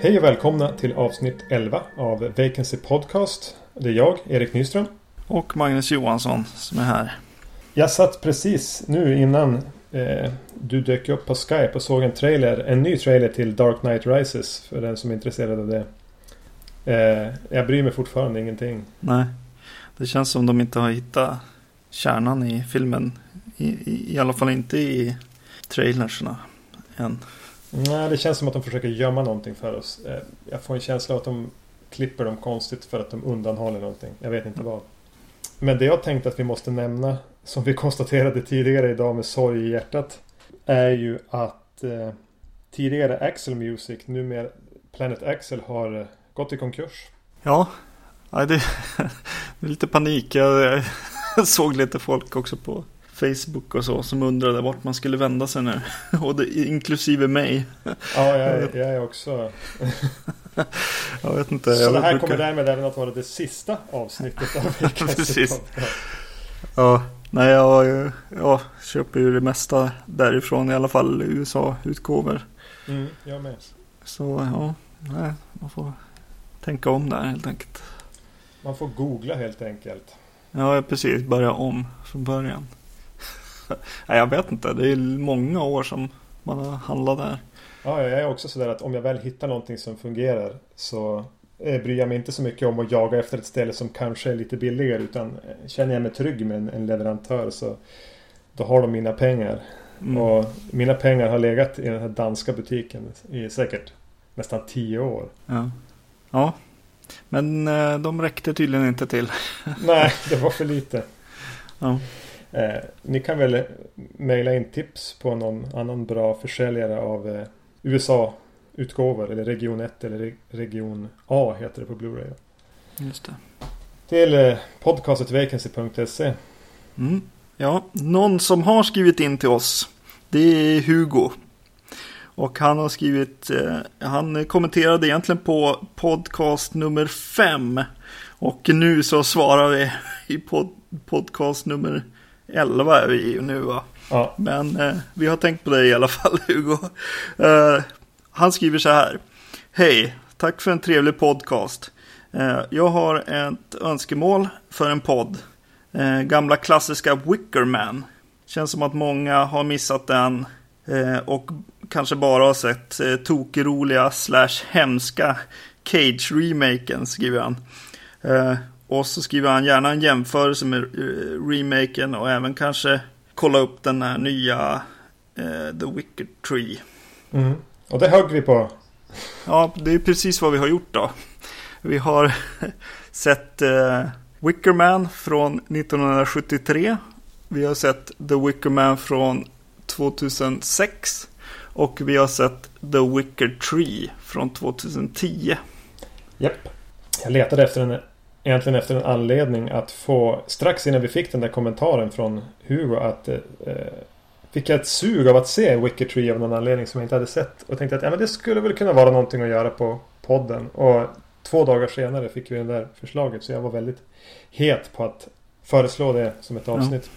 Hej och välkomna till avsnitt 11 av Vacancy Podcast. Det är jag, Erik Nyström. Och Magnus Johansson som är här. Jag satt precis nu innan eh, du dök upp på Skype och såg en trailer. En ny trailer till Dark Knight Rises. För den som är intresserad av det. Eh, jag bryr mig fortfarande ingenting. Nej. Det känns som de inte har hittat kärnan i filmen. I, i, i alla fall inte i trailersna än. Nej, det känns som att de försöker gömma någonting för oss. Eh, jag får en känsla av att de klipper dem konstigt för att de undanhåller någonting. Jag vet inte vad. Men det jag tänkte att vi måste nämna, som vi konstaterade tidigare idag med sorg i hjärtat, är ju att eh, tidigare Axel Music, numera Planet Axel, har eh, gått i konkurs. Ja, ja det, det är lite panik. Jag, jag såg lite folk också på Facebook och så som undrade vart man skulle vända sig nu. Och det, inklusive mig. Ja, jag, jag är också... jag vet inte. Så jag det här brukar- kommer därmed även att vara det sista avsnittet av Precis. Ja, nej jag, jag köper ju det mesta därifrån i alla fall USA-utgåvor. Mm, jag med. Så ja, nej, man får tänka om där helt enkelt. Man får googla helt enkelt. Ja, precis. Börja om från början. nej, jag vet inte. Det är många år som man har handlat där. Ja, jag är också sådär att om jag väl hittar någonting som fungerar så bryr jag mig inte så mycket om att jaga efter ett ställe som kanske är lite billigare utan eh, känner jag mig trygg med en, en leverantör så då har de mina pengar. Mm. Och mina pengar har legat i den här danska butiken i säkert nästan tio år. Ja. ja, men eh, de räckte tydligen inte till. Nej, det var för lite. Ja, Eh, ni kan väl mejla in tips på någon annan bra försäljare av eh, USA-utgåvor eller Region 1 eller Re- Region A heter det på Blu-ray. just det. Till eh, podcastetvacancy.se Mm. Ja, någon som har skrivit in till oss. Det är Hugo. Och han har skrivit, eh, han kommenterade egentligen på podcast nummer fem. Och nu så svarar vi i pod, podcast nummer 11 är vi ju nu va. Ja, Men eh, vi har tänkt på dig i alla fall Hugo. Eh, han skriver så här. Hej, tack för en trevlig podcast. Eh, jag har ett önskemål för en podd. Eh, gamla klassiska Wickerman. Känns som att många har missat den. Eh, och kanske bara har sett tokroliga slash hemska Cage-remaken skriver han. Och så skriver han gärna en jämförelse med remaken och även kanske kolla upp den här nya The Wicker Tree. mm och det högg vi på. Ja, det är precis vad vi har gjort då. Vi har sett eh, Wickerman från 1973. Vi har sett The Wickerman från 2006. Och vi har sett The Wicker Tree från 2010. Japp. Jag letade efter en, egentligen efter en anledning att få strax innan vi fick den där kommentaren från Hugo att eh, fick jag ett sug av att se Wicked Tree av någon anledning som jag inte hade sett. Och tänkte att ja, men det skulle väl kunna vara någonting att göra på podden. Och två dagar senare fick vi det där förslaget så jag var väldigt het på att föreslå det som ett avsnitt.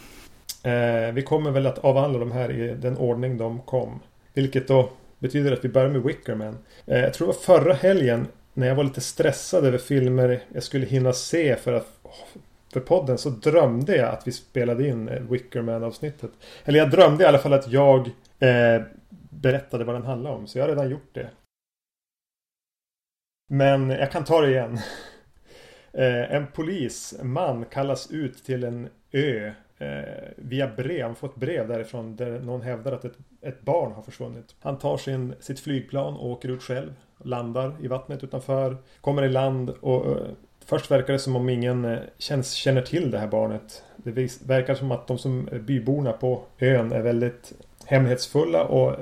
Eh, vi kommer väl att avhandla de här i den ordning de kom. Vilket då betyder att vi börjar med Wickerman. Eh, jag tror det var förra helgen när jag var lite stressad över filmer jag skulle hinna se för att för podden så drömde jag att vi spelade in eh, Wickerman avsnittet. Eller jag drömde i alla fall att jag eh, berättade vad den handlade om. Så jag har redan gjort det. Men jag kan ta det igen. Eh, en polisman kallas ut till en ö eh, via brev. Han får ett brev därifrån där någon hävdar att ett, ett barn har försvunnit. Han tar sin, sitt flygplan och åker ut själv. Landar i vattnet utanför. Kommer i land och eh, först verkar det som om ingen eh, känns, känner till det här barnet. Det vis, verkar som att de som är byborna på ön är väldigt hemlighetsfulla och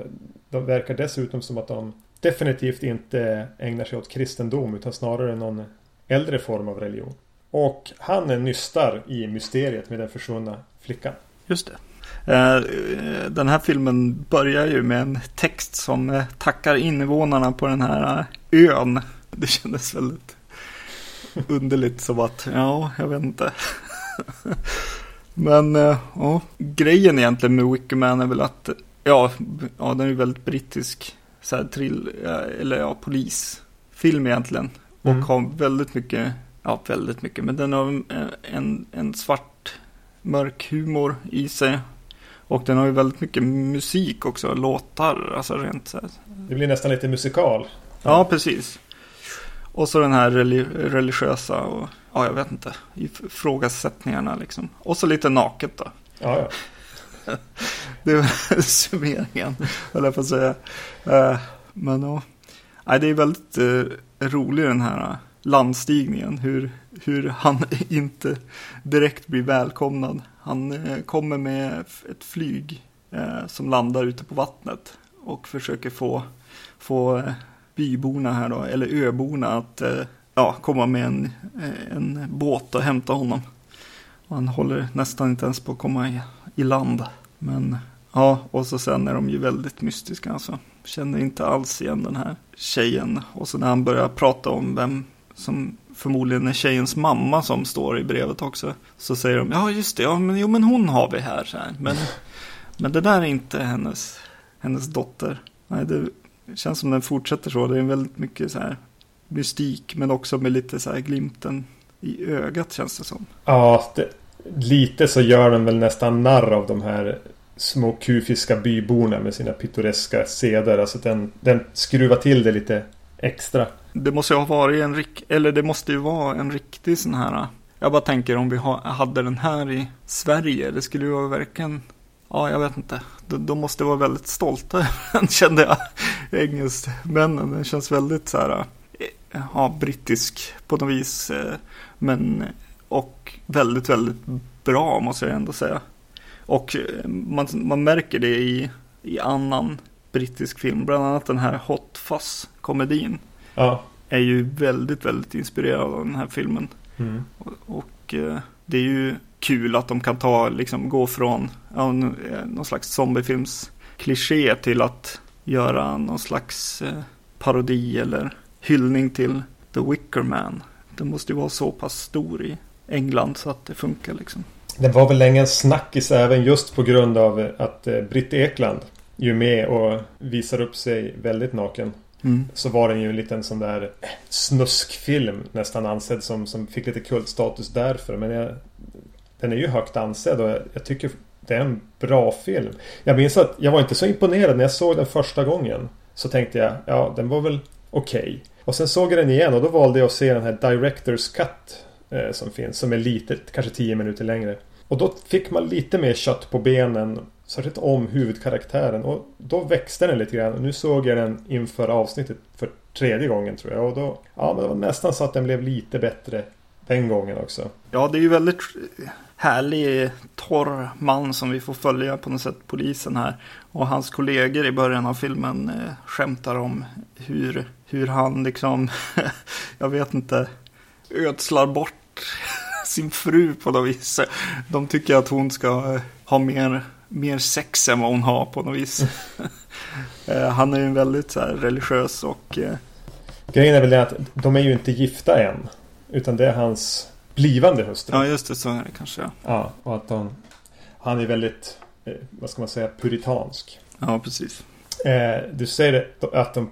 de verkar dessutom som att de definitivt inte ägnar sig åt kristendom utan snarare någon äldre form av religion. Och han nystar i mysteriet med den försvunna flickan. Just det. Eh, den här filmen börjar ju med en text som eh, tackar invånarna på den här ön. Det kändes väldigt underligt som att, ja, jag vet inte. Men ja, grejen egentligen med Wickerman är väl att, ja, ja den är väldigt brittisk, så här trill, eller ja, polisfilm egentligen. Och mm. har väldigt mycket, ja väldigt mycket, men den har en, en svart mörk humor i sig. Och den har ju väldigt mycket musik också, låtar, alltså rent så här. Det blir nästan lite musikal. Ja, precis. Och så den här religiösa och, ja jag vet inte, ifrågasättningarna liksom. Och så lite naket då. Ja, ja. det är summeringen, höll jag på att säga. Uh, men ja, det är väldigt uh, rolig den här landstigningen. Hur, hur han inte direkt blir välkomnad. Han eh, kommer med ett flyg eh, som landar ute på vattnet och försöker få, få eh, byborna här då, eller öborna att eh, ja, komma med en, eh, en båt och hämta honom. Och han håller nästan inte ens på att komma i, i land. Men ja, och så sen är de ju väldigt mystiska alltså. Känner inte alls igen den här tjejen. Och så när han börjar prata om vem som förmodligen är tjejens mamma som står i brevet också. Så säger de, ja just det, ja men, jo, men hon har vi här. Så här. Men, men det där är inte hennes, hennes dotter. Nej, det känns som den fortsätter så. Det är väldigt mycket så här mystik, men också med lite så här glimten i ögat känns det som. Ja, det, lite så gör den väl nästan narr av de här små kufiska byborna med sina pittoreska seder. Alltså den, den skruvar till det lite extra. Det måste ju ha varit en rik eller det måste ju vara en riktig sån här. Jag bara tänker om vi ha, hade den här i Sverige. Det skulle ju vara verkligen, ja jag vet inte. De, de måste vara väldigt stolta kände jag. Engelsmännen, den känns väldigt så här, eh, ja brittisk på något vis. Eh, men, och väldigt, väldigt bra måste jag ändå säga. Och eh, man, man märker det i, i annan brittisk film. Bland annat den här Hot Fuzz-komedin. Ja. Är ju väldigt, väldigt inspirerad av den här filmen. Mm. Och, och det är ju kul att de kan ta, liksom gå från ja, eh, någon slags zombiefilms kliché till att göra någon slags eh, parodi eller hyllning till The Wicker Man. Den måste ju vara så pass stor i England så att det funkar liksom. Det var väl länge en snackis även just på grund av att Britt Ekland ju med och visar upp sig väldigt naken. Mm. Så var den ju en liten sån där snuskfilm nästan ansedd som, som fick lite kultstatus därför. Men jag, den är ju högt ansedd och jag, tycker det är en bra film. Jag minns att jag var inte så imponerad när jag såg den första gången. Så tänkte jag, ja den var väl okej. Okay. Och sen såg jag den igen och då valde jag att se den här Directors Cut eh, som finns. Som är lite, kanske 10 minuter längre. Och då fick man lite mer kött på benen särskilt om huvudkaraktären. Och då växte den lite grann. Och Nu såg jag den inför avsnittet för tredje gången tror jag. Och då, ja men det var nästan så att den blev lite bättre den gången också. Ja, det är ju väldigt härlig, torr man som vi får följa på något sätt, polisen här. Och hans kollegor i början av filmen eh, skämtar om hur, hur han liksom, jag vet inte, ödslar bort sin fru på något vis. De tycker att hon ska eh, ha mer mer sex än vad hon har på något vis. Eh, han är ju väldigt så här, religiös och... Eh... Grejen är väl det att de är ju inte gifta än. Utan det är hans blivande hustru. Ja just det, så är det kanske. Ja, ja och att de, han är väldigt, eh, vad ska man säga, puritansk. Ja, precis. Eh, du säger att de...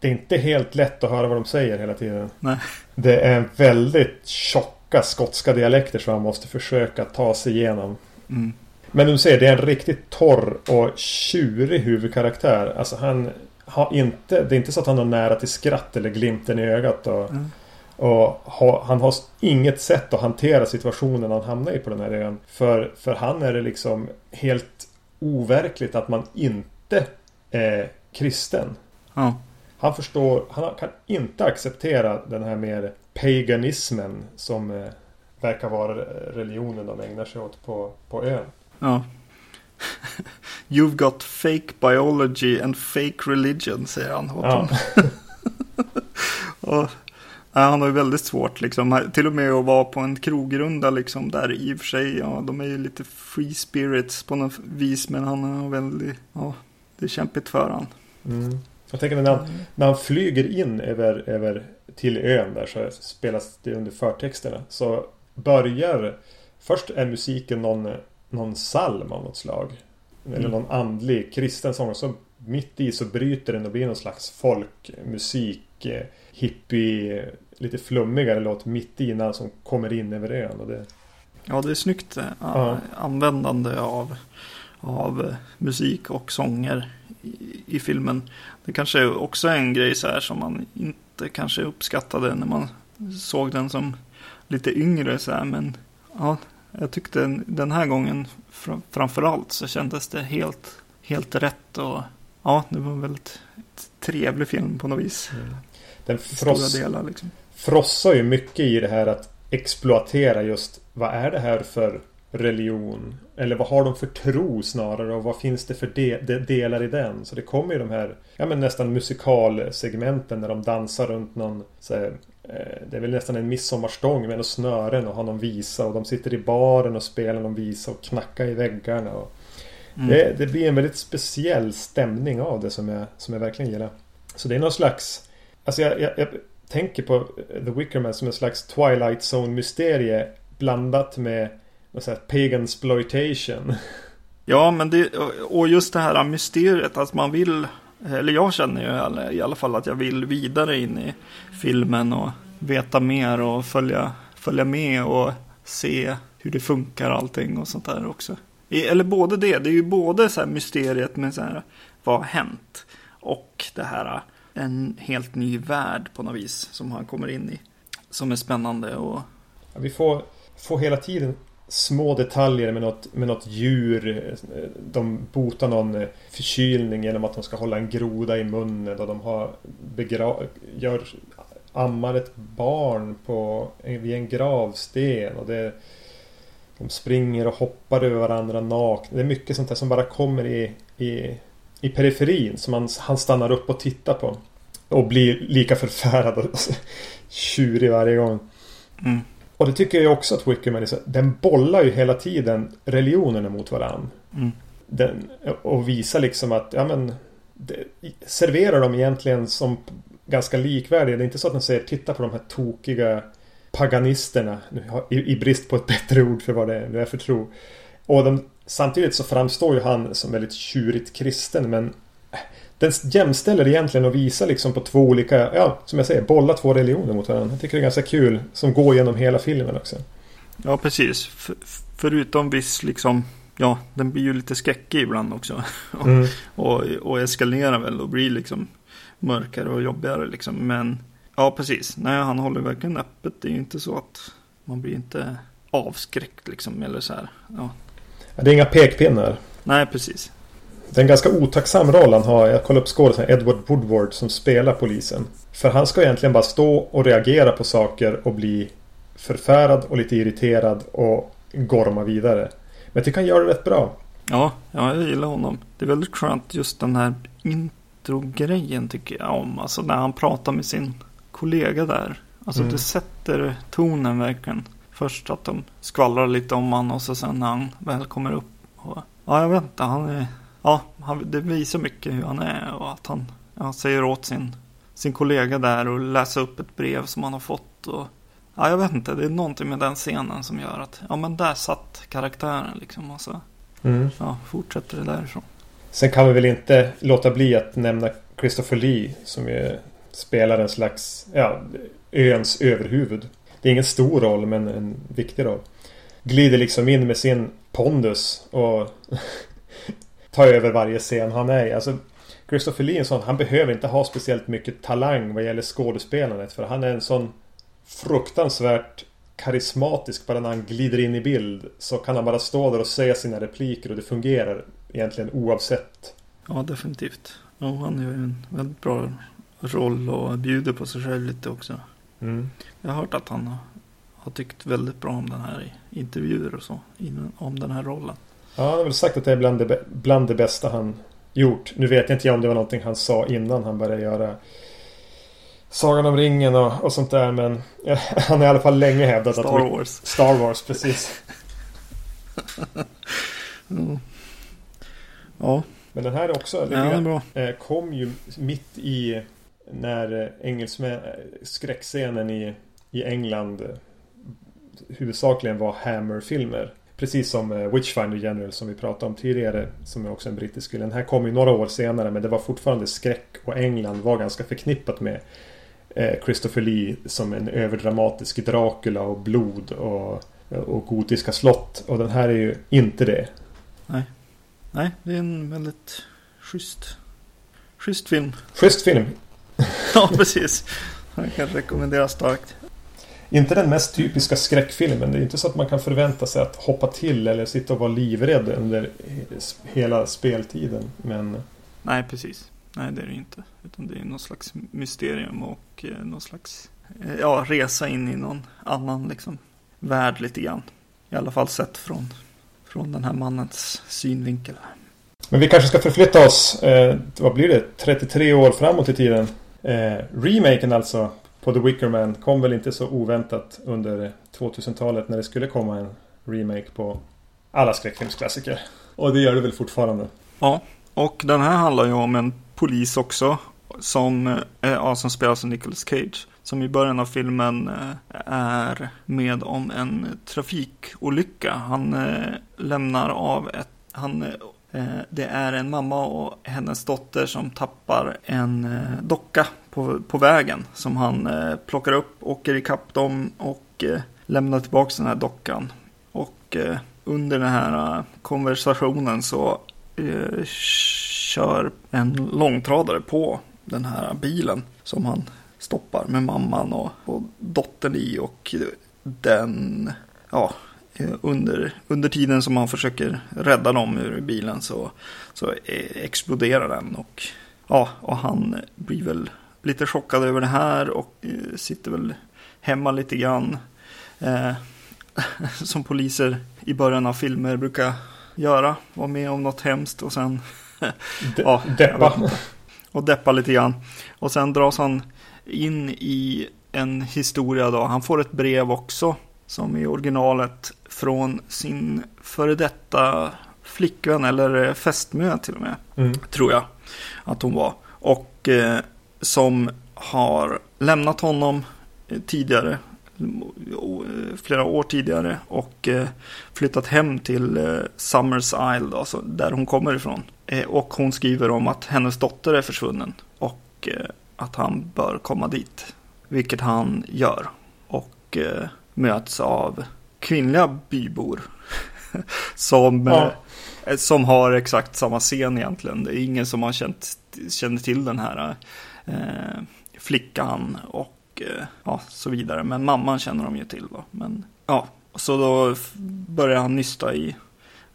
Det är inte helt lätt att höra vad de säger hela tiden. Nej. Det är väldigt tjocka skotska dialekter som man måste försöka ta sig igenom. Mm. Men du ser, det är en riktigt torr och tjurig huvudkaraktär. Alltså han har inte... Det är inte så att han har nära till skratt eller glimten i ögat. Och, mm. Och ha, han har inget sätt att hantera situationen han hamnar i på den här ön. För, för han är det liksom helt overkligt att man inte är kristen. Ja. Han förstår, han kan inte acceptera den här mer paganismen som eh, verkar vara religionen de ägnar sig åt på, på ön. Ja. You've got fake biology and fake religion, säger han Ja. och, han har ju väldigt svårt liksom. Till och med att vara på en krogrunda liksom. Där i och för sig, ja de är ju lite free spirits på något vis. Men han har väldigt, ja det är kämpigt för han. Mm. Jag tänker när han, när han flyger in över, över till ön där så spelas det under förtexterna. Så börjar Först är musiken någon, någon psalm av något slag. Eller mm. någon andlig kristen sång. Och så mitt i så bryter den och blir någon slags folkmusik. Eh, hippie, lite flummigare låt mitt i innan som kommer in över ön. Och det... Ja, det är snyggt äh, ja. användande av, av musik och sånger i, i, filmen. Det kanske också är en grej så här som man inte kanske uppskattade när man såg den som lite yngre så här. Men ja, jag tyckte den här gången framförallt så kändes det helt, helt rätt och ja, det var en väldigt trevlig film på något vis. Mm. Den fross, delar, liksom. Frossar ju mycket i det här att exploatera just vad är det här för religion? Eller vad har de för tro snarare och vad finns det för de, de, delar i den? Så det kommer ju de här ja, men nästan musikalsegmenten när de dansar runt någon så här, Eh, det är väl nästan en midsommarstång med några snören och har någon visa och de sitter i baren och spelar någon visa och knackar i väggarna. Och mm. det, det, blir en väldigt speciell stämning av det som jag, som jag verkligen gillar. Så det är någon slags... Alltså jag, jag, jag tänker på eh, The Wicker Man som en slags Twilight Zone-mysterie blandat med något här pagan exploitation. Ja, men det, och just det här mysteriet att man vill eller jag känner ju i alla fall att jag vill vidare in i filmen och veta mer och följa, följa med och se hur det funkar allting och sånt där också. Eller både det, det är ju både så här mysteriet med så här, vad har hänt? Och det här, en helt ny värld på något vis som han kommer in i. Som är spännande och... Ja, vi får, får hela tiden små detaljer med något, med något djur. Eh, de botar någon eh, förkylning genom att de ska hålla en groda i munnen och de har begra- gör, ammar ett barn på, eh, vid en gravsten. Och det, de springer och hoppar över varandra nakna. Det är mycket sånt där som bara kommer i, i, i periferin som man, han stannar upp och tittar på. Och blir lika förfärad och tjurig varje gång. Mm. Och det tycker jag också att Wickerman är så, Den bollar ju hela tiden religionerna mot varandra. Mm. Den, och visar liksom att, ja men det, Serverar dem egentligen som ganska likvärdiga. Det är inte så att de säger titta på de här tokiga paganisterna. I, i brist på ett bättre ord för vad det är, för tro. Och de, samtidigt så framstår ju han som väldigt tjurigt kristen men den jämställer egentligen och visar liksom på två olika, ja som jag säger, bolla två religioner mot varandra. Jag tycker det är ganska kul som går genom hela filmen också. Ja, precis. För, förutom viss liksom, ja, den blir ju lite skräckig ibland också. Mm. och, och eskalerar väl och blir liksom mörkare och jobbigare liksom. Men ja, precis. Nej, han håller verkligen öppet. Det är ju inte så att man blir inte avskräckt liksom. Eller så här. Ja. Det är inga pekpinnar. Nej, precis. Det är en ganska otacksam roll han har. Jag kollade upp skådespelaren Edward Woodward som spelar polisen. För han ska egentligen bara stå och reagera på saker och bli förfärad och lite irriterad och gorma vidare. Men jag tycker han gör det rätt bra. Ja, ja jag gillar honom. Det är väldigt skönt just den här introgrejen tycker jag om. Alltså när han pratar med sin kollega där. Alltså mm. det sätter tonen verkligen. Först att de skvallrar lite om honom och så sen när han väl kommer upp. Och, ja, jag vet inte. Han är ja, han, det visar mycket hur han är och att han ja, säger åt sin, sin kollega där och läsa upp ett brev som han har fått. Och, ja, jag vet inte, det är någonting med den scenen som gör att ja, men där satt karaktären liksom. Och så mm. ja, fortsätter det därifrån. Sen kan vi väl inte låta bli att nämna Christopher Lee som ju spelar en slags ja, öns överhuvud. Det är ingen stor roll men en viktig roll. Glider liksom in med sin pondus och ta över varje scen han är i. Alltså, Christopher Lee sån, han behöver inte ha speciellt mycket talang vad gäller skådespelandet. För han är en sån fruktansvärt karismatisk bara när han glider in i bild. Så kan han bara stå där och säga sina repliker och det fungerar egentligen oavsett. Ja, definitivt. Ja, han gör ju en väldigt bra roll och bjuder på sig själv lite också. Mm. Jag har hört att han har tyckt väldigt bra om den här i intervjuer och så. Om den här rollen. Ja, han har väl sagt att det är bland det, bland det bästa han gjort. Nu vet jag inte om det var någonting han sa innan han började göra Sagan om ringen och, och sånt där. Men han har i alla fall länge hävdat Star att... Star Wars. Star Wars, precis. mm. Ja. Men den här är också... Ja, är bra. Eh, kom ju mitt i när eh, engelsmän... Skräckscenen i, i England huvudsakligen var Hammer-filmer. Precis som Witchfinder General som vi pratade om tidigare. Som är också en brittisk film. Den här kom ju några år senare men det var fortfarande skräck och England var ganska förknippat med Christopher Lee som en överdramatisk Dracula och blod och, och gotiska slott. Och den här är ju inte det. Nej. Nej, det är en väldigt schysst, schysst film. Schysst film. ja, precis. Jag kan rekommendera starkt. Inte den mest typiska skräckfilmen. Det är inte så att man kan förvänta sig att hoppa till eller sitta och vara livrädd under hela speltiden. Men... Nej, precis. Nej, det är det inte. Utan det är någon slags mysterium och eh, någon slags ja, resa in i någon annan liksom, värld lite grann. I alla fall sett från, från den här mannens synvinkel. Men vi kanske ska förflytta oss, eh, vad blir det, 33 år framåt i tiden. Eh, remaken alltså på The Wicker Man kom väl inte så oväntat under 2000-talet när det skulle komma en remake på alla skräckfilmsklassiker. Och det gör det väl fortfarande. Ja, och den här handlar ju om en polis också. Som, eh, ja, som spelas av Nicolas Cage. Som i början av filmen eh, är med om en trafikolycka. Han eh, lämnar av ett, han det är en mamma och hennes dotter som tappar en docka på, på vägen. Som han eh, plockar upp, åker ikapp dem och eh, lämnar tillbaka den här dockan. Och eh, under den här konversationen så kör en långtradare på den här bilen som han stoppar med mamman och, och dottern i och den, ja, under, under tiden som han försöker rädda dem ur bilen så, så e-, exploderar den och ja, och han blir väl lite chockad över det här och eh, sitter väl hemma lite grann. Eh, som poliser i början av filmer brukar göra. Vara med om något hemskt och sen De ja, deppa. Och deppa lite grann. Och sen dras han in i en historia då. Han får ett brev också. Som i originalet från sin före detta flickvän eller fästmö till och med. Mm. Tror jag att hon var. Och eh, som har lämnat honom tidigare flera år tidigare och eh, flyttat hem till eh, Summers Isle, alltså där hon kommer ifrån. Eh, och hon skriver om att hennes dotter är försvunnen och att han bör komma dit. Vilket han gör. Och möts av kvinnliga bybor. som, ja. som har exakt samma scen egentligen. Det är ingen som har känt, känner till den här eh, flickan. Och Eh, ja, så vidare. Men mamman känner de ju till. Va? Men ja, så då börjar han nysta i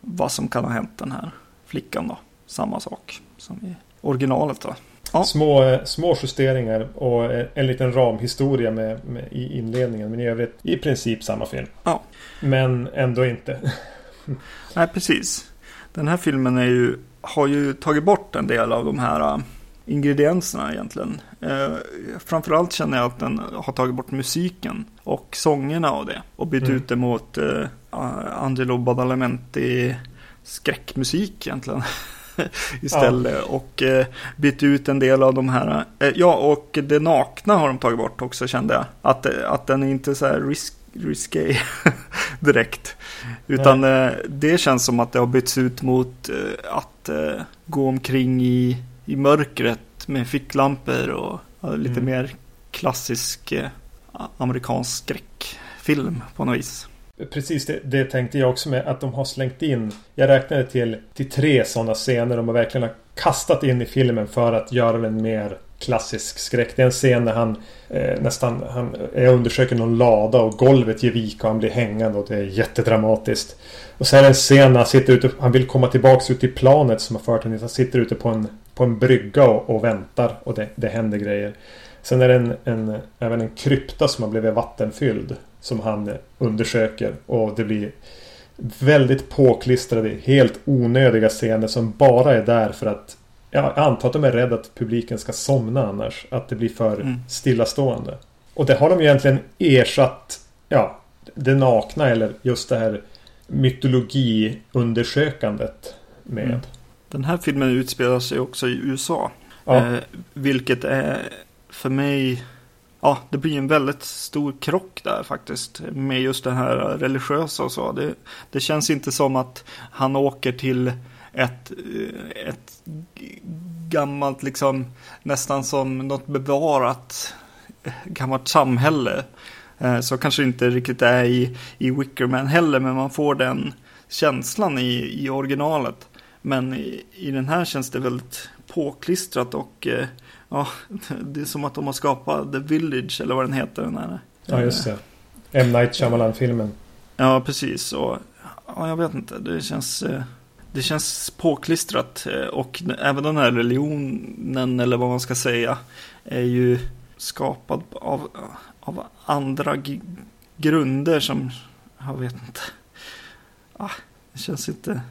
vad som kan ha hänt den här flickan då. Samma sak som i originalet då. Ja. Små, eh, små justeringar och en liten ramhistoria med, med, i inledningen. Men i övrigt i princip samma film. Ja. Men ändå inte. Nej, precis. Den här filmen är ju, har ju tagit bort en del av de här ingredienserna egentligen. Eh, framförallt känner jag att den har tagit bort musiken och sångerna av det. Och bytt mm. ut det mot eh, Angelo Badalamenti skräckmusik egentligen. Istället. Ja. Och eh, bytt ut en del av de här. Eh, ja, och det nakna har de tagit bort också kände jag. Att, att den är inte så här risk, risky direkt. Utan eh, det känns som att det har bytts ut mot eh, att eh, gå omkring i i mörkret med ficklampor och lite mm. mer klassisk eh, amerikansk skräckfilm på något vis. Precis, det, det, tänkte jag också med att de har slängt in. Jag räknade till, till tre sådana scener de har verkligen har kastat in i filmen för att göra den mer klassisk skräck. Det är en scen när han eh, nästan han, jag undersöker någon lada och golvet ger vika och han blir hängande och det är jättedramatiskt. Och sen en scen när han sitter ute, han vill komma tillbaks ut till planet som har fört honom Han sitter ute på en, på en brygga och, och väntar och det, det händer grejer. Sen är det en, en, även en krypta som har blivit vattenfylld. Som han undersöker och det blir väldigt påklistrade, helt onödiga scener som bara är där för att jag antar att de är rädda att publiken ska somna annars. Att det blir för mm. stillastående. Och det har de egentligen ersatt ja, det nakna eller just det här mytologiundersökandet med. Mm. Den här filmen utspelar sig också i USA. Ja. Eh, vilket är för mig Ja, det blir en väldigt stor krock där faktiskt. Med just det här religiösa och så. Det, det känns inte som att han åker till ett, eh, ett gammalt, liksom nästan som något bevarat gammalt samhälle. Eh, så kanske inte riktigt är i, i Wickerman heller, men man får den känslan i, i originalet. Men i, i den här känns det väldigt påklistrat och eh, ja, det är som att de har skapat The Village eller vad den heter. Den här. Ja, just det. M. Night Shyamalan-filmen. Ja, precis. Och, ja, jag vet inte. Det känns, eh, det känns påklistrat. Och även den här religionen, eller vad man ska säga, är ju skapad av, av andra grunder som, jag vet inte. Ah, det känns inte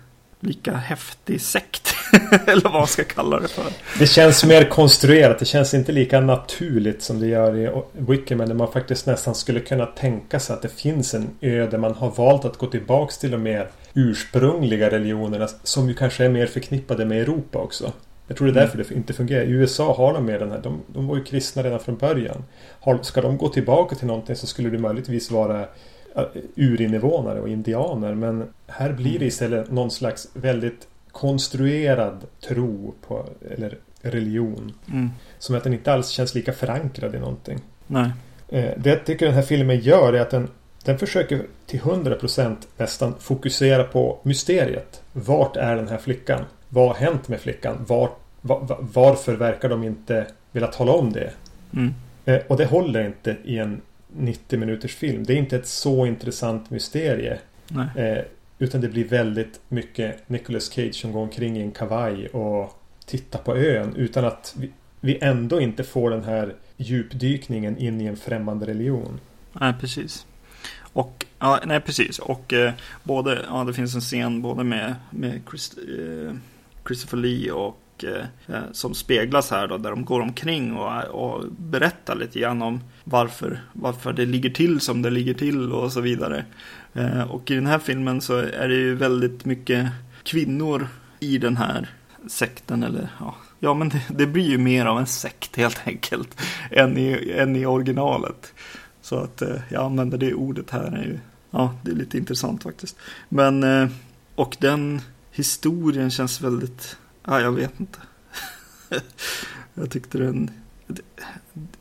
lika häftig sekt. Eller vad man ska kalla det för. Det känns mer konstruerat. Det känns inte lika naturligt som det gör i Wickerman. Där man faktiskt nästan skulle kunna tänka sig att det finns en ö där man har valt att gå tillbaks till de mer ursprungliga religionerna. Som ju kanske är mer förknippade med Europa också. Jag tror det är därför det inte fungerar. I USA har de mer den här. De, de var ju kristna redan från början. Har, ska de gå tillbaka till någonting så skulle det möjligtvis vara urinvånare och indianer. Men här blir det mm. istället någon slags väldigt konstruerad tro på, eller religion. Mm. Som att den inte alls känns lika förankrad i någonting. Nej. Eh, det jag tycker den här filmen gör är att den, den försöker till 100% nästan fokusera på mysteriet. Vart är den här flickan? Vad har hänt med flickan? Var, var, varför verkar de inte vilja tala om det? Mm. Eh, och det håller inte i en 90 minuters film. Det är inte ett så intressant mysterie. Eh, utan det blir väldigt mycket Nicolas Cage som går omkring i en kavaj och tittar på ön. Utan att vi, vi ändå inte får den här djupdykningen in i en främmande religion. Nej, precis. Och, ja, nej precis. Och eh, både, ja det finns en scen både med, med Christ, eh, Christopher Lee och eh, som speglas här då, där de går omkring och, och berättar lite grann om varför, varför det ligger till som det ligger till och så vidare. Eh, och i den här filmen så är det ju väldigt mycket kvinnor i den här sekten eller ja, ja men det, det blir ju mer av en sekt helt enkelt än i, än i originalet. Så att eh, jag använder det ordet här är ju, ja det är lite intressant faktiskt. Men, eh, och den historien känns väldigt Ja, jag vet inte. jag tyckte den... Det,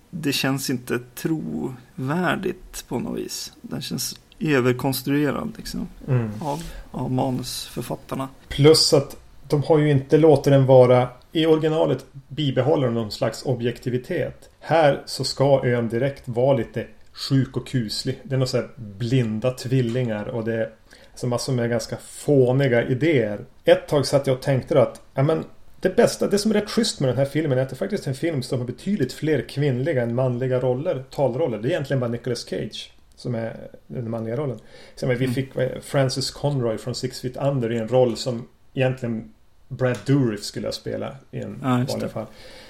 det, känns inte trovärdigt på något vis. Den känns överkonstruerad liksom. Mm. Av, av manusförfattarna. Plus att de har ju inte låtit den vara... I originalet bibehåller de någon slags objektivitet. Här så ska ön direkt vara lite sjuk och kuslig. Det är något så här blinda tvillingar och det är alltså massor med ganska fåniga idéer ett tag satt jag och tänkte att ja, men det bästa, det som är rätt schysst med den här filmen är att det faktiskt är en film som har betydligt fler kvinnliga än manliga roller, talroller. Det är egentligen bara Nicolas Cage som är den manliga rollen. Sen, vi mm. fick Francis Conroy från Six Feet Under i en roll som egentligen Brad Dourif skulle ha spelat i en ja, vanlig fall.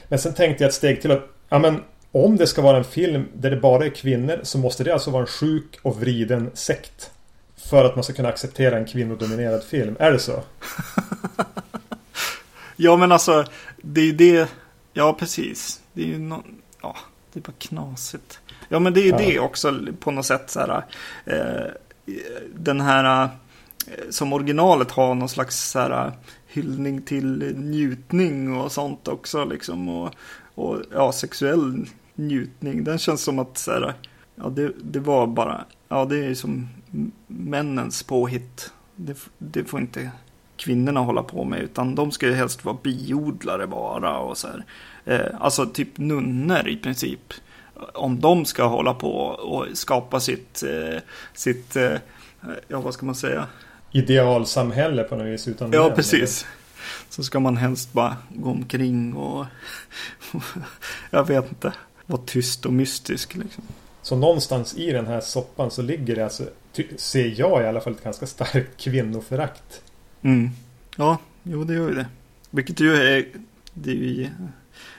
Men sen tänkte jag ett steg till att ja, men, om det ska vara en film där det bara är kvinnor så måste det alltså vara en sjuk och vriden sekt. För att man ska kunna acceptera en kvinnodominerad film. Är det så? ja men alltså. Det är det. Ja precis. Det är ju någon. Ja det är bara knasigt. Ja men det är ju ja. det också på något sätt så här. Eh, den här. Eh, som originalet har någon slags så här, hyllning till njutning och sånt också liksom. Och, och ja, sexuell njutning. Den känns som att så här, ja, det, det var bara, ja det är som männens påhitt. Det, det får inte kvinnorna hålla på med utan de ska ju helst vara biodlare bara och så här. Eh, alltså typ nunnor i princip. Om de ska hålla på och skapa sitt, eh, sitt eh, ja vad ska man säga? Idealsamhälle på något vis utan Ja, precis. Så ska man helst bara gå omkring och jag vet inte, vara tyst och mystisk liksom. Så någonstans i den här soppan så ligger det alltså, ser jag i alla fall, ett ganska starkt kvinnoförakt. Mm. Ja, jo det gör ju det. Vilket ju är det är ju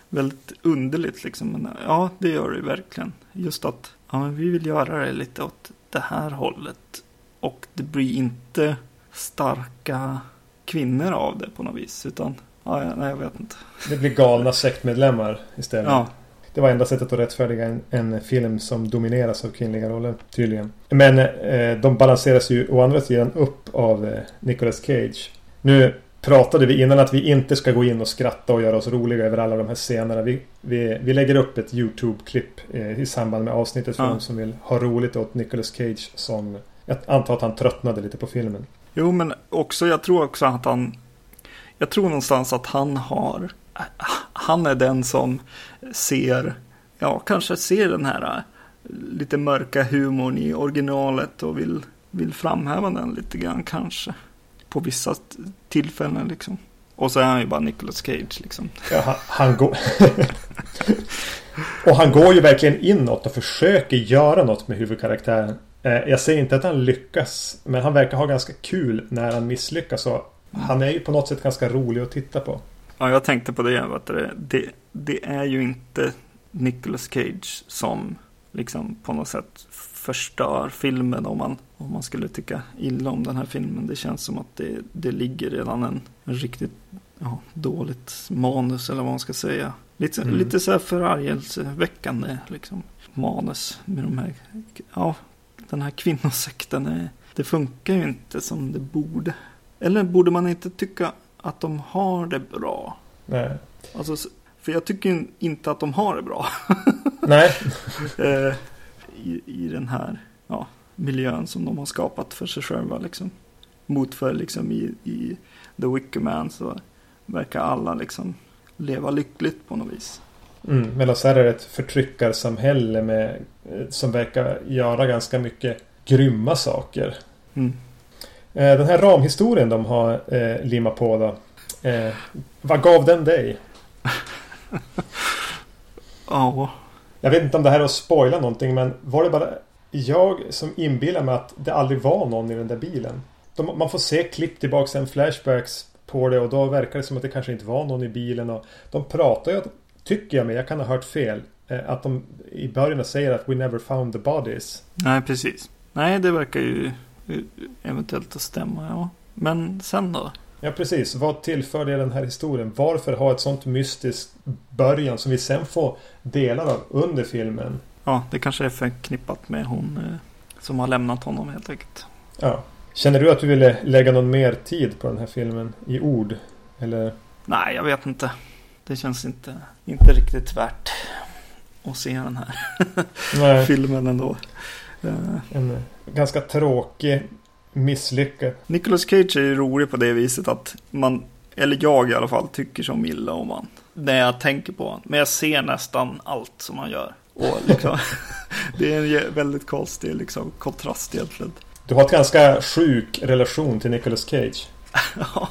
väldigt underligt liksom. Men ja, det gör det verkligen. Just att ja, men vi vill göra det lite åt det här hållet. Och det blir inte starka kvinnor av det på något vis. Utan, ja, nej, jag vet inte. Det blir galna sektmedlemmar istället. Ja, Det var enda sättet att rättfärdiga en, en film som domineras av kvinnliga roller, tydligen. Men eh, de balanseras ju å andra sidan upp av eh, Nicolas Cage. Nu pratade vi innan att vi inte ska gå in och skratta och göra oss roliga över alla de här scenerna. Vi, vi, vi lägger upp ett YouTube-klipp eh, i samband med avsnittet för Ja. de som vill ha roligt åt Nicolas Cage som... Jag antar att han tröttnade lite på filmen. Jo, men också, jag tror också att han, jag tror någonstans att han har, han är den som ser, ja, kanske ser den här äh, lite mörka humorn i originalet och vill, vill framhäva den lite grann kanske. På vissa tillfällen liksom. Och så är han ju bara Nicolas Cage liksom. Ja, han, går... och han går ju verkligen inåt och försöker göra något med huvudkaraktären. Eh, jag säger inte att han lyckas. Men han verkar ha ganska kul när han misslyckas. Och han är ju på något sätt ganska rolig att titta på. Ja, jag tänkte på det, vet du, det, det är ju inte Nicolas Cage som liksom på något sätt förstör filmen om man, om man skulle tycka illa om den här filmen. Det känns som att det, det ligger redan en, en riktigt ja, dåligt manus eller vad man ska säga. Lite, Mm. lite så här förargelseväckande liksom, manus med de här, ja, den här kvinnosekten. Är, det funkar ju inte som det borde. Eller borde man inte tycka att de har det bra? Nej. Alltså, för jag tycker inte att de har det bra. Nej. eh, i, I den här ja, miljön som de har skapat för sig själva. Liksom. Mot för liksom i, i The Wicker Man så verkar alla liksom leva lyckligt på något vis. Mm, medan så här är det ett förtryckarsamhälle med, eh, som verkar göra ganska mycket grymma saker. Mm. Eh, Den här ramhistorien de har eh, limmat på då. Eh, vad gav den dig? Ja, Jag vet inte om det här är att spoila någonting men var det bara jag som inbillar mig att det aldrig var någon i den där bilen? De, man får se klipp tillbaks en flashbacks på det och då verkar det som att det kanske inte var någon i bilen. Och de pratar ju, tycker jag mig, jag kan ha hört fel. eh, Att de i början säger att we never found the bodies. nej precis. Nej, det verkar ju eventuellt att stämma. Ja. Men sen då? Ja precis, vad tillför det den här historien? Varför ha ett sånt mystiskt början som vi sen får delar av under filmen? Ja, det kanske är förknippat med hon eh, som har lämnat honom helt enkelt. Ja. Känner du att du ville lägga någon mer tid på den här filmen i ord? Eller? Nej, jag vet inte. Det känns inte, inte riktigt värt att se den här filmen ändå. Eh, en ganska tråkig misslyckad. Nicolas Cage är ju rolig på det viset att man, eller jag i alla fall, tycker som illa om han. När jag tänker på honom. Men jag ser nästan allt som han gör. Och liksom, det är en väldigt konstig liksom, kontrast egentligen. Du har ett ganska sjuk relation till Nicolas Cage.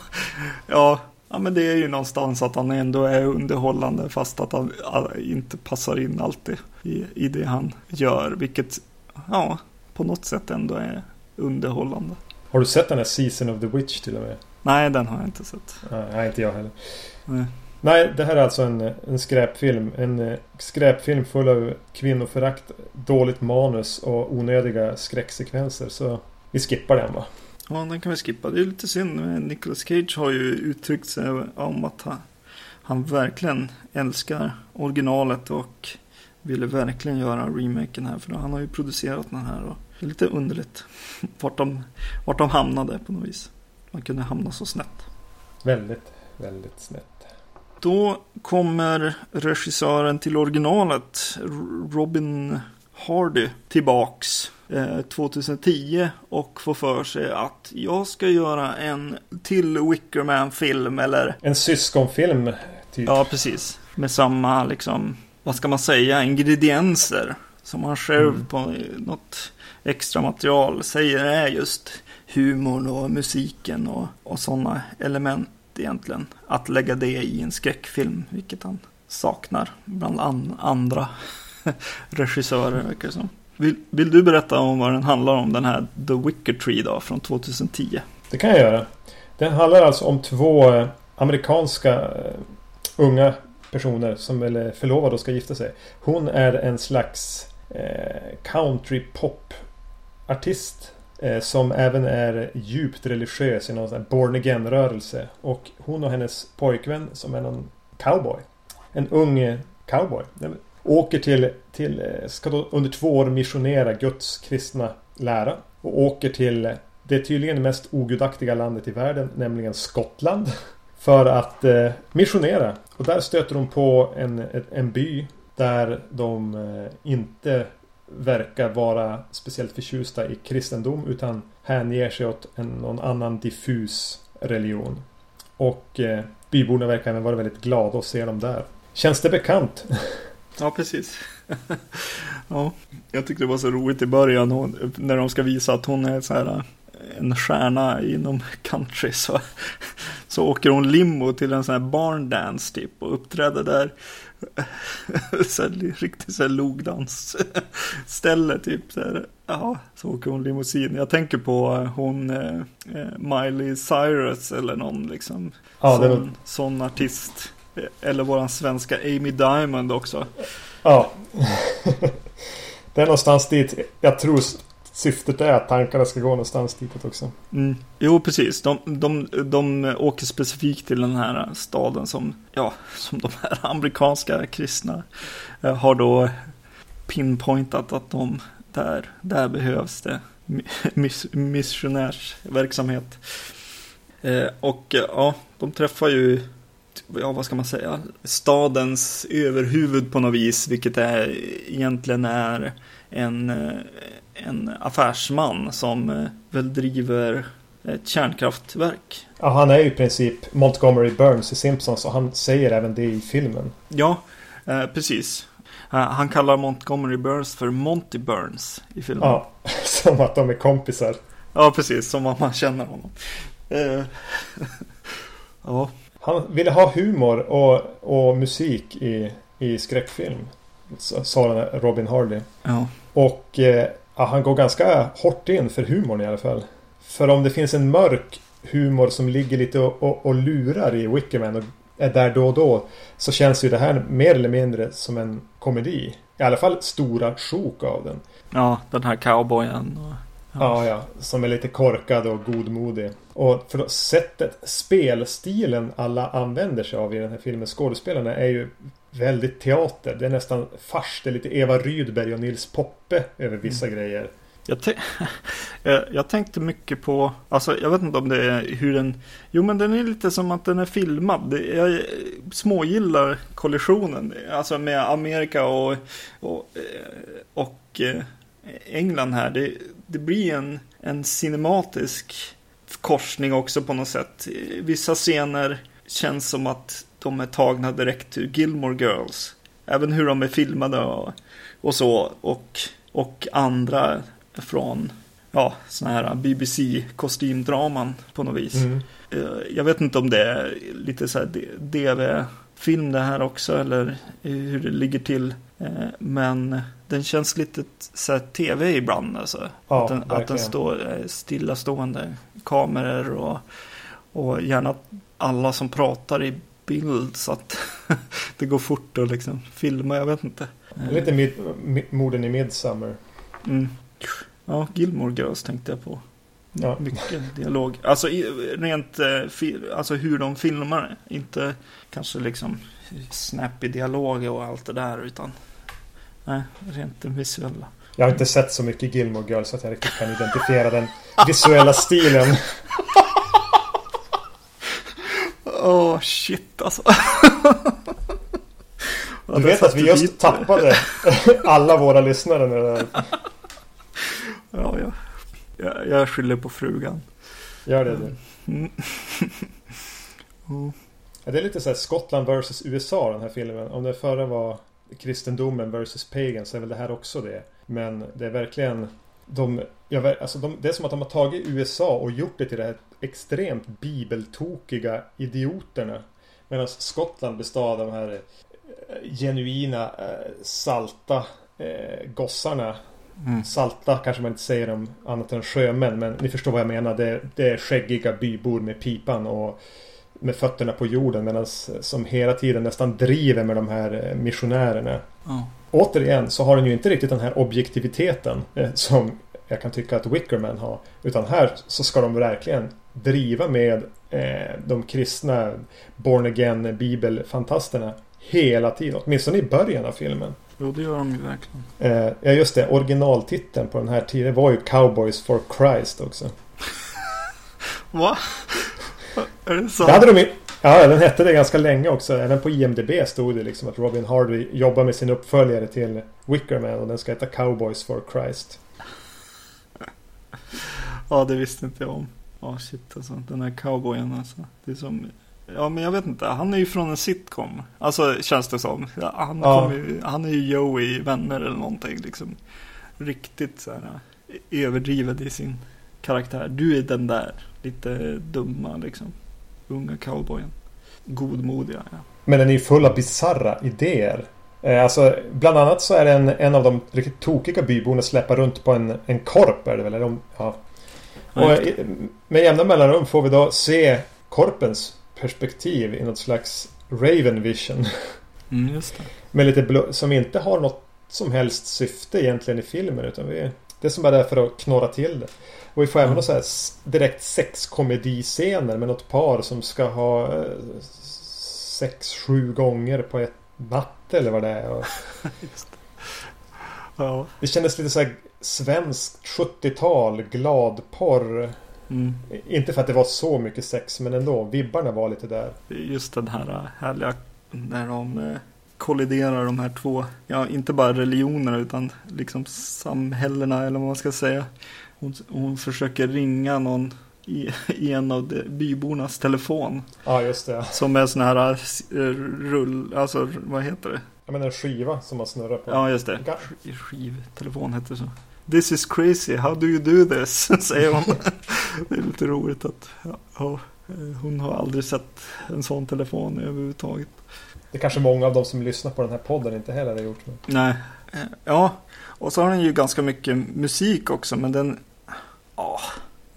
Ja, ja, men det är ju någonstans att han ändå är underhållande fast att han ah, inte passar in alltid i, i det han gör. Vilket, ja, på något sätt ändå är underhållande. Har du sett den här Season of the Witch till och med? Nej, den har jag inte sett. Nej, inte jag heller. Nej. Nej, det här är alltså en, en skräpfilm. En eh, skräpfilm full av kvinnoförakt, dåligt manus och onödiga skräcksekvenser. Så vi skippar den va? Ja, den kan vi skippa. Det är lite synd. Nicolas Cage har ju uttryckt sig om att han, han verkligen älskar originalet och ville verkligen göra remaken här. För han har ju producerat den här. Och det är lite underligt vart de, vart de hamnade på något vis. Man kunde hamna så snett. Väldigt, väldigt snett. Då kommer regissören till originalet, Robin Hardy, tillbaks eh, 2010 och får för sig att jag ska göra en till Wickerman-film eller En syskonfilm, typ. Ja, precis. Med samma, liksom, vad ska man säga, ingredienser. Som han själv Mm. på något extra material säger är just humorn och musiken och, och sådana element egentligen. Att lägga det i en skräckfilm, vilket han saknar bland an, andra regissörer, verkar det som. Vill, vill du berätta om vad den handlar om, den här The Wicker Tree då, från 2010? Det kan jag göra. Den handlar alltså om två eh, amerikanska uh, unga personer som är förlovade och ska gifta sig. Hon är en slags uh, country pop artist eh, som även är djupt religiös i någon sån här born again rörelse. Och hon och hennes pojkvän som är någon cowboy. En ung eh, cowboy. Åker till, till eh, ska då under två år missionera Guds kristna lära. Och åker till eh, det tydligen mest ogudaktiga landet i världen, nämligen Skottland. För att eh, missionera. Och där stöter hon på en, en by där de inte verkar vara speciellt förtjusta i kristendom utan hänger sig åt en, någon annan diffus religion. Och eh, byborna verkar även vara väldigt glada att se dem där. Känns det bekant? Ja, precis. ja, jag tyckte det var så roligt i början hon, när de ska visa att hon är så här eh, en stjärna inom country så, så åker hon limo till en sån här barndance typ och uppträder där. så här, riktigt så här logdans ställe typ. Så, här, ja, så åker hon limousin. Jag tänker på hon eh, Miley Cyrus eller någon liksom. Ja, sån, var... sån artist. Eller våran svenska Amy Diamond också. Ja. det är någonstans dit jag tror syftet är att tankarna ska gå någonstans ditåt också. Mm. Jo, precis. De, de, de åker specifikt till den här staden som, ja, som de här amerikanska kristna eh, har då pinpointat att de där, där behövs det miss, missionärsverksamhet. Eh, och eh, ja, de träffar ju, ja vad ska man säga, stadens överhuvud på något vis, vilket är, egentligen är en, en affärsman som eh, väl driver ett kärnkraftverk. Ja, han är ju i princip Montgomery Burns i Simpsons och han säger även det i filmen. Ja, eh, precis. Eh, han kallar Montgomery Burns för Monty Burns i filmen. Ja, som att de är kompisar. Ja, precis. Som att man känner honom. Eh, ja. Han ville ha humor och, och musik i, i skräckfilm. Sa Robin Hardy. Ja. Och eh, ja, han går ganska hårt in för humorn i alla fall. För om det finns en mörk humor som ligger lite och, och, och lurar i Wickerman och är där då och då. Så känns ju det här mer eller mindre som en komedi. I alla fall stora sjok av den. Ja, den här cowboyen. Och, ja. ja, ja. Som är lite korkad och godmodig. Och för sättet, spelstilen alla använder sig av i den här filmen, skådespelarna, är ju väldigt teater. Det är nästan fars. Det är lite Eva Rydberg och Nils Poppe över vissa mm. grejer. Jag, jag, tänkte mycket på, alltså jag vet inte om det är hur den, jo men den är lite som att den är filmad. Jag smågillar kollisionen, alltså med Amerika och, och, och eh, England här. Det, det blir en, en cinematisk korsning också på något sätt. Vissa scener känns som att de är tagna direkt ur Gilmore Girls. Även hur de är filmade och, och så. Och, och andra från ja, såna här BBC-kostymdraman på något vis. Mm. Eh, jag vet inte om det är lite så här DV-film det här också eller hur det ligger till. Eh, men den känns lite så här tv ibland. Alltså. Ja, att, den, att den står eh, stillastående kameror och, och gärna alla som pratar i bild så att det går fort att liksom filma, jag vet inte. Lite mid, morden i Midsummer. Mm. Ja, Gilmore Girls tänkte jag på. Ja. Mycket dialog. Alltså rent eh, alltså hur de filmar Inte kanske liksom snappy dialog och allt det där utan nej, rent den visuella. Jag har inte sett så mycket Gilmore Girls så att jag riktigt kan identifiera den visuella stilen. Åh oh, shit alltså. Du vet att vi just tappade alla våra lyssnare nu. ja, ja. Jag, jag skyller på frugan. Gör det du. Mm. Det är lite så här Skottland vs USA den här filmen. Om det förra var kristendomen vs pagan så är väl det här också det. Men det är verkligen de, ja, alltså de, det är som att de har tagit USA och gjort det till det här extremt bibeltokiga idioterna. Medan Skottland består av de här eh, genuina eh, salta eh, gossarna. Mm. Salta kanske man inte säger om annat än sjömän men ni förstår vad jag menar. Det, det är skäggiga bybor med pipan och med fötterna på jorden medan som hela tiden nästan driver med de här missionärerna. Ja. Återigen så har den ju inte riktigt den här objektiviteten eh, som jag kan tycka att Wickerman har. Utan här så ska de verkligen driva med eh, de kristna born again bibelfantasterna hela tiden. Åtminstone i början av filmen. Jo, det gör de ju verkligen. Eh, ja, just det. Originaltiteln på den här tiden var ju Cowboys for Christ också. Va? Är det så? Det hade de. Ja, den hette det ganska länge också. Även på IMDB stod det liksom att Robin Hardy jobbar med sin uppföljare till Wickerman och den ska heta Cowboys for Christ. Ja, det visste inte jag om. Ja, shit alltså. Den här cowboyen alltså. Det är som... Ja, men jag vet inte. Han är ju från en sitcom. Alltså, känns det som. Han, Ja. ju, han är ju Joey i Vänner eller någonting liksom. Riktigt så här överdriven i sin karaktär. Du är den där lite dumma liksom. Unga cowboyen. Godmodiga, ja. Men den är ju full av bizarra idéer. Eh, Alltså, bland annat så är det en, en av de riktigt tokiga byborna släppa runt på en, en korp är det väl? Eller om, ja. Och i- med jämna mellanrum får vi då se korpens perspektiv i något slags Raven Vision. Mm, just det. Med lite blå, som inte har något som helst syfte egentligen i filmen. Utan vi, det som bara är för att knorra till det. Och vi får även Ja. då så här direkt sexkomediscener med något par som ska ha eh, sex, sju gånger på ett natt eller vad det är. Och. Ja. det kändes lite så här svenskt 70-tal gladporr. Mm. Inte för att det var så mycket sex men ändå. Vibbarna var lite där. Just den här äh, härliga när de eh, kolliderar de här två, ja inte bara religionerna utan liksom samhällena eller vad man ska säga. Hon, hon försöker ringa någon i, i en av de, bybornas telefon. Ja just det. Som är sån här eh, rull, alltså vad heter det? Jag menar en skiva som man snurrar på. Ja just det, skivtelefon heter det så. This is crazy, how do you do this? Säger hon. Det är lite roligt att ja, eh, hon har aldrig sett en sån telefon överhuvudtaget. Det är kanske många av de som lyssnar på den här podden inte heller har gjort. Men... Nej. Eh, Ja, och så har den ju ganska mycket musik också, men den... Ja,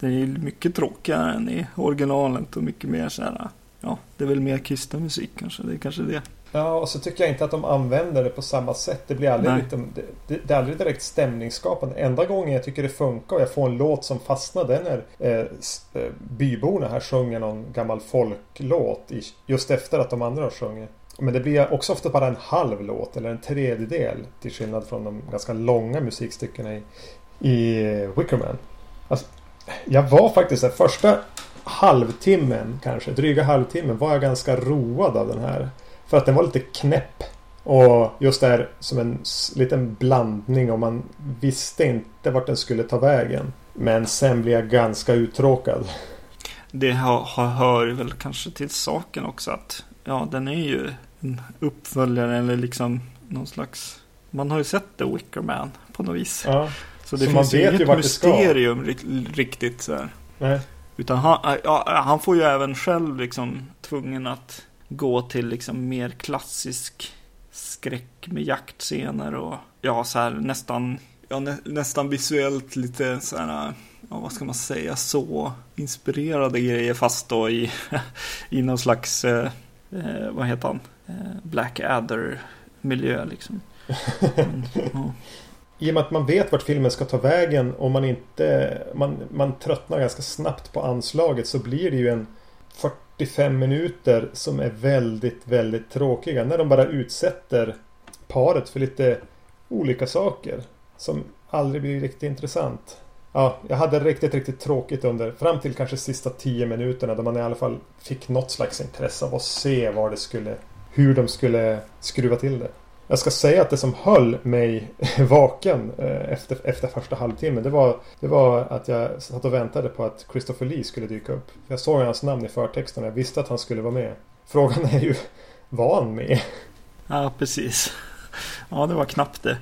den är ju mycket tråkigare än i originalet och mycket mer så här... Ja, det är väl mer kristen musik kanske. Det är kanske det. Ja, och så tycker jag inte att de använder det på samma sätt. Det blir aldrig, lite, det, det, det är aldrig direkt stämningsskapande. Enda gången jag tycker det funkar och jag får en låt som fastnar det är eh, eh, byborna här sjunger någon gammal folklåt i, just efter att de andra har sjungit. Men det blir också ofta bara en halv låt eller en tredjedel till skillnad från de ganska långa musikstyckena i, i Wickerman. Alltså, jag var faktiskt den första halvtimmen kanske, dryga halvtimmen var jag ganska road av den här. För att den var lite knäpp. Och just där som en liten blandning och man visste inte vart den skulle ta vägen. Men sen blev jag ganska uttråkad. Det hör väl kanske till saken också att... Ja, den är ju en uppföljare eller liksom någon slags... Man har ju sett The Wicker Man på något vis. Ja, Så det Så finns ju vet ju inget det mysterium ri- riktigt så här. nej. Utan han, ja, han får ju även själv liksom tvungen att gå till liksom mer klassisk skräck med jaktscener och ja, så här nästan, ja, nä, nästan visuellt lite så här, ja, vad ska man säga, så inspirerade grejer fast då i, i någon slags, eh, eh, vad heter han, eh, Black Adder miljö liksom. Mm, ja. I och med att man vet vart filmen ska ta vägen och man inte... Man, man tröttnar ganska snabbt på anslaget så blir det ju en 45 minuter som är väldigt, väldigt tråkiga. När de bara utsätter paret för lite olika saker. Som aldrig blir riktigt intressant. Ja, jag hade riktigt, riktigt tråkigt under fram till kanske sista 10 minuterna då man i alla fall fick något slags intresse av att se vad det skulle... Hur de skulle skruva till det. Jag ska säga att det som höll mig vaken eh, efter, efter första halvtimmen det var, det var att jag satt och väntade på att Christopher Lee skulle dyka upp. Jag såg hans namn i förtexten och jag visste att han skulle vara med. Frågan är ju, var han med? ja, precis. Ja, det var knappt det.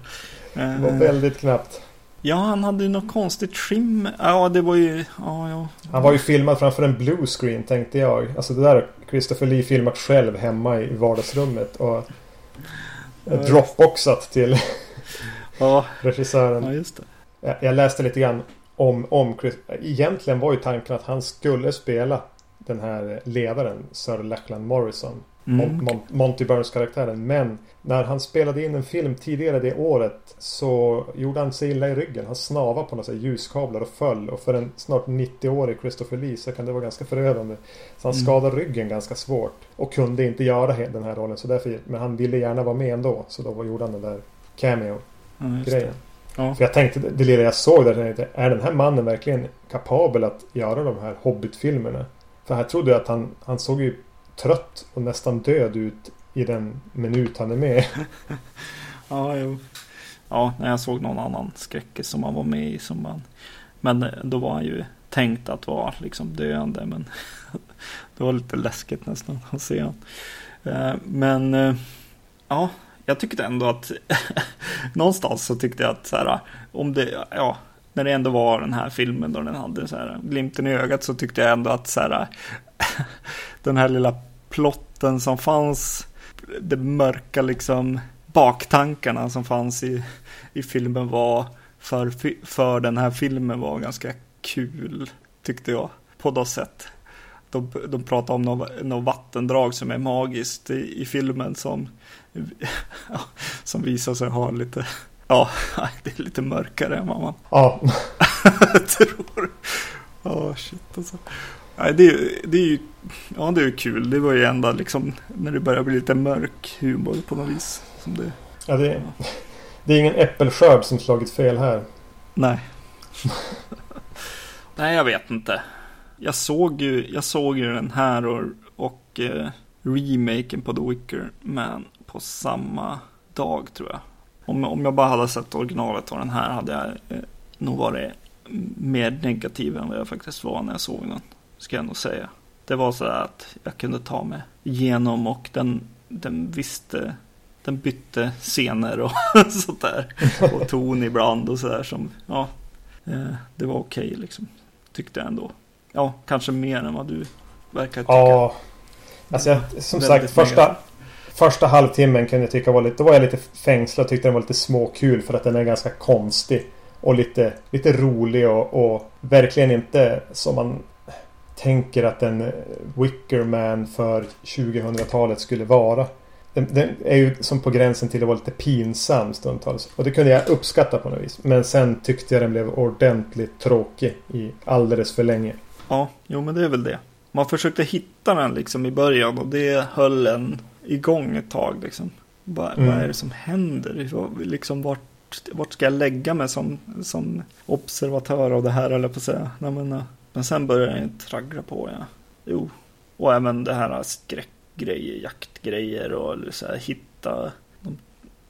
Det var Eh, väldigt knappt. Ja, han hade ju något konstigt trim. Ja, det var ju... Ja, ja. Han var ju filmad framför en blue screen tänkte jag. Alltså det där Christopher Lee filmat själv hemma i vardagsrummet. Och dropboxat till Ja, regissören. ja, just det. Jag, jag läste lite grann om, om Chris. Egentligen var ju tanken att han skulle spela den här ledaren Sir Lachlan Morrison. Mm. Mon- Mon- Monty Burns karaktären. Men när han spelade in en film tidigare det året så gjorde han sig illa i ryggen. Han snavade på några ljuskablar och föll. Och för en snart 90-årig Christopher Lee så kan det vara ganska förödande. Så han Mm. skadade ryggen ganska svårt. Och kunde inte göra den här rollen. Så därför, men han ville gärna vara med ändå. Så då gjorde han den där cameo-grejen. Ja. För jag tänkte, det lilla jag såg där, tänkte, jag, är den här mannen verkligen kapabel att göra de här Hobbit-filmerna? För här trodde jag att han, han såg ju trött och nästan död ut i den minut han är med. Ja, jo. Ja, när jag såg någon annan skräckis som han var med i. Som man, men eh, då var han ju tänkt att vara liksom döende. Men det var lite läskigt nästan att se honom. Eh, men eh, ja, jag tyckte ändå att någonstans så tyckte jag att så här, om det, ja, när det ändå var den här filmen då den hade så här glimten i ögat så tyckte jag ändå att så här, den här lilla plotten som fanns, det mörka liksom baktankarna som fanns i, i filmen var för, för den här filmen var ganska kul tyckte jag på något sätt. De, de pratar om något, något vattendrag som är magiskt i, i filmen som, ja, som visar sig ha lite, ja, det är lite mörkare än vad man Ja, tror. Ja, shit alltså. Nej, det, är- det är ju, ja det är kul. Det var ju ända liksom när det börjar bli lite mörk humor på något vis. Som det, ja det, det är ingen äppelskörd som slagit fel här. nej. nej, jag vet inte. Jag såg ju, jag såg ju den här och, och eh, remaken på The Wicker Man på samma dag tror jag. Om, om jag bara hade sett originalet och den här hade jag eh, nog varit mer negativ än vad jag faktiskt var när jag såg den. Ska jag nog säga. Det var så att jag kunde ta mig igenom och den, den visste den bytte scener och sånt där. Och ton ibland och sådär som, ja, eh, det var okej liksom. Tyckte jag ändå. Ja, kanske mer än vad du verkar tycka. Ja. Alltså jag, som sagt första, första halvtimmen kunde jag tycka var lite... Då var jag lite fängslad och tyckte den var lite småkul för att den är ganska konstig. Och lite, lite rolig och, och verkligen inte som man tänker att en Wickerman för 2000-talet skulle vara. Den, den är ju som på gränsen till att vara lite pinsam stundtals. Och det kunde jag uppskatta på något vis. Men sen tyckte jag den blev ordentligt tråkig i alldeles för länge. Ja, jo men det är väl det. Man försökte hitta den liksom i början och det höll en igång ett tag liksom. Bara, Mm. Vad är det som händer? Liksom vart, vart ska jag lägga mig som, som observatör av det här eller på att säga. Nej, men, eh, men sen började jag traggla på ja. Jo, och även det här skräckgrejer, jaktgrejer och så här, hitta. De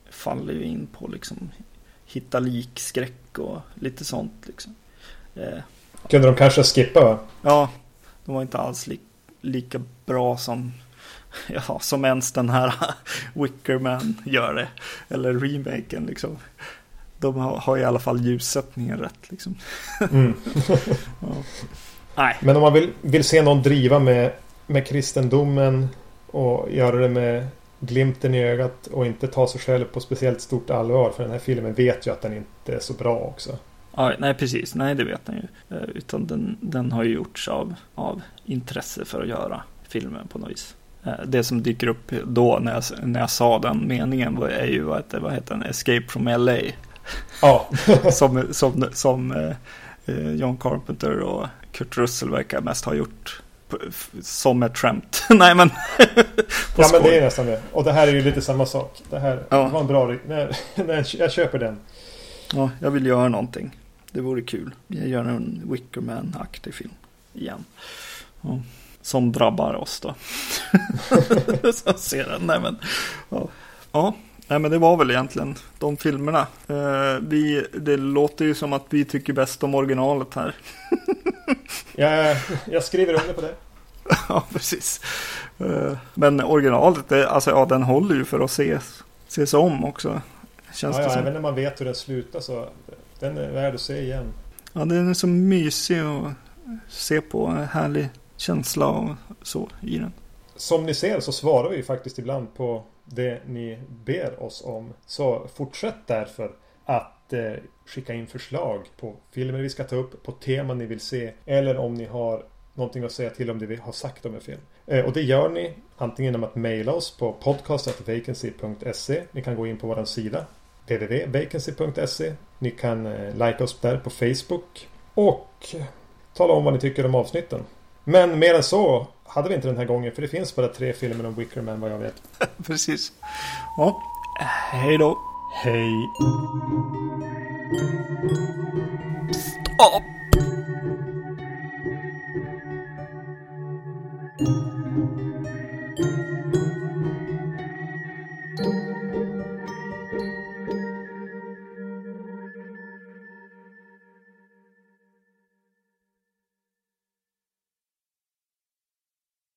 faller ju in på liksom hitta likskräck och lite sånt liksom. Eh, Kunde de kanske skippa va? Ja, de var inte alls li lika bra som, ja, som ens den här Wickerman gör det. Eller remaken liksom. De har, har i alla fall ljussättningen rätt liksom. Mm. Ja. Nej, Men om man vill, vill se någon driva med, med kristendomen och göra det med glimten i ögat och inte ta sig själv på speciellt stort allvar. För den här filmen vet ju att den inte är så bra också. ja, nej precis, nej det vet han ju. Eh, Utan den, den har ju gjorts av, av intresse för att göra filmen på något vis. Eh, Det som dyker upp då när jag, när jag sa den meningen var, är ju vad heter, vad heter den? Escape from LA. Ja, som, som, som eh, John Carpenter och Kurt Russell verkar mest ha gjort som ett skämt. Nej men, ja men det är nästan det. Och det här är ju lite samma sak. Det här Ja. var en bra... Nej, nej, jag köper den. Ja, jag vill göra någonting. Det vore kul. Jag gör en Wickerman-aktig film igen. Ja. Som drabbar oss då. Så ser den. Nej men, ja. ja. Nej men det var väl egentligen de filmerna. Eh, vi, det låter ju som att vi tycker bäst om originalet här. Jag, jag skriver under på det. Ja, precis. Eh, Men originalet, det, alltså, ja, den håller ju för att ses, ses om också. Känns Ja, ja, även när man vet hur den slutar så... Den är värd att se igen. Ja, den är så mysig att se på. Härlig känsla och så i den. Som ni ser så svarar vi faktiskt ibland på det ni ber oss om. Så fortsätt därför att eh, skicka in förslag på filmer vi ska ta upp, på teman ni vill se. Eller om ni har någonting att säga till om det vi har sagt om en film. Eh, och det gör ni antingen genom att mejla oss på podcast.vacancy.se. Ni kan gå in på vår sida www.vacancy.se. Ni kan eh, like oss där på Facebook. Och tala om vad ni tycker om avsnitten. Men mer än så hade vi inte den här gången för det finns bara tre filmer om Wickerman vad jag vet. Precis. Ja, hej då. Hej. Stopp!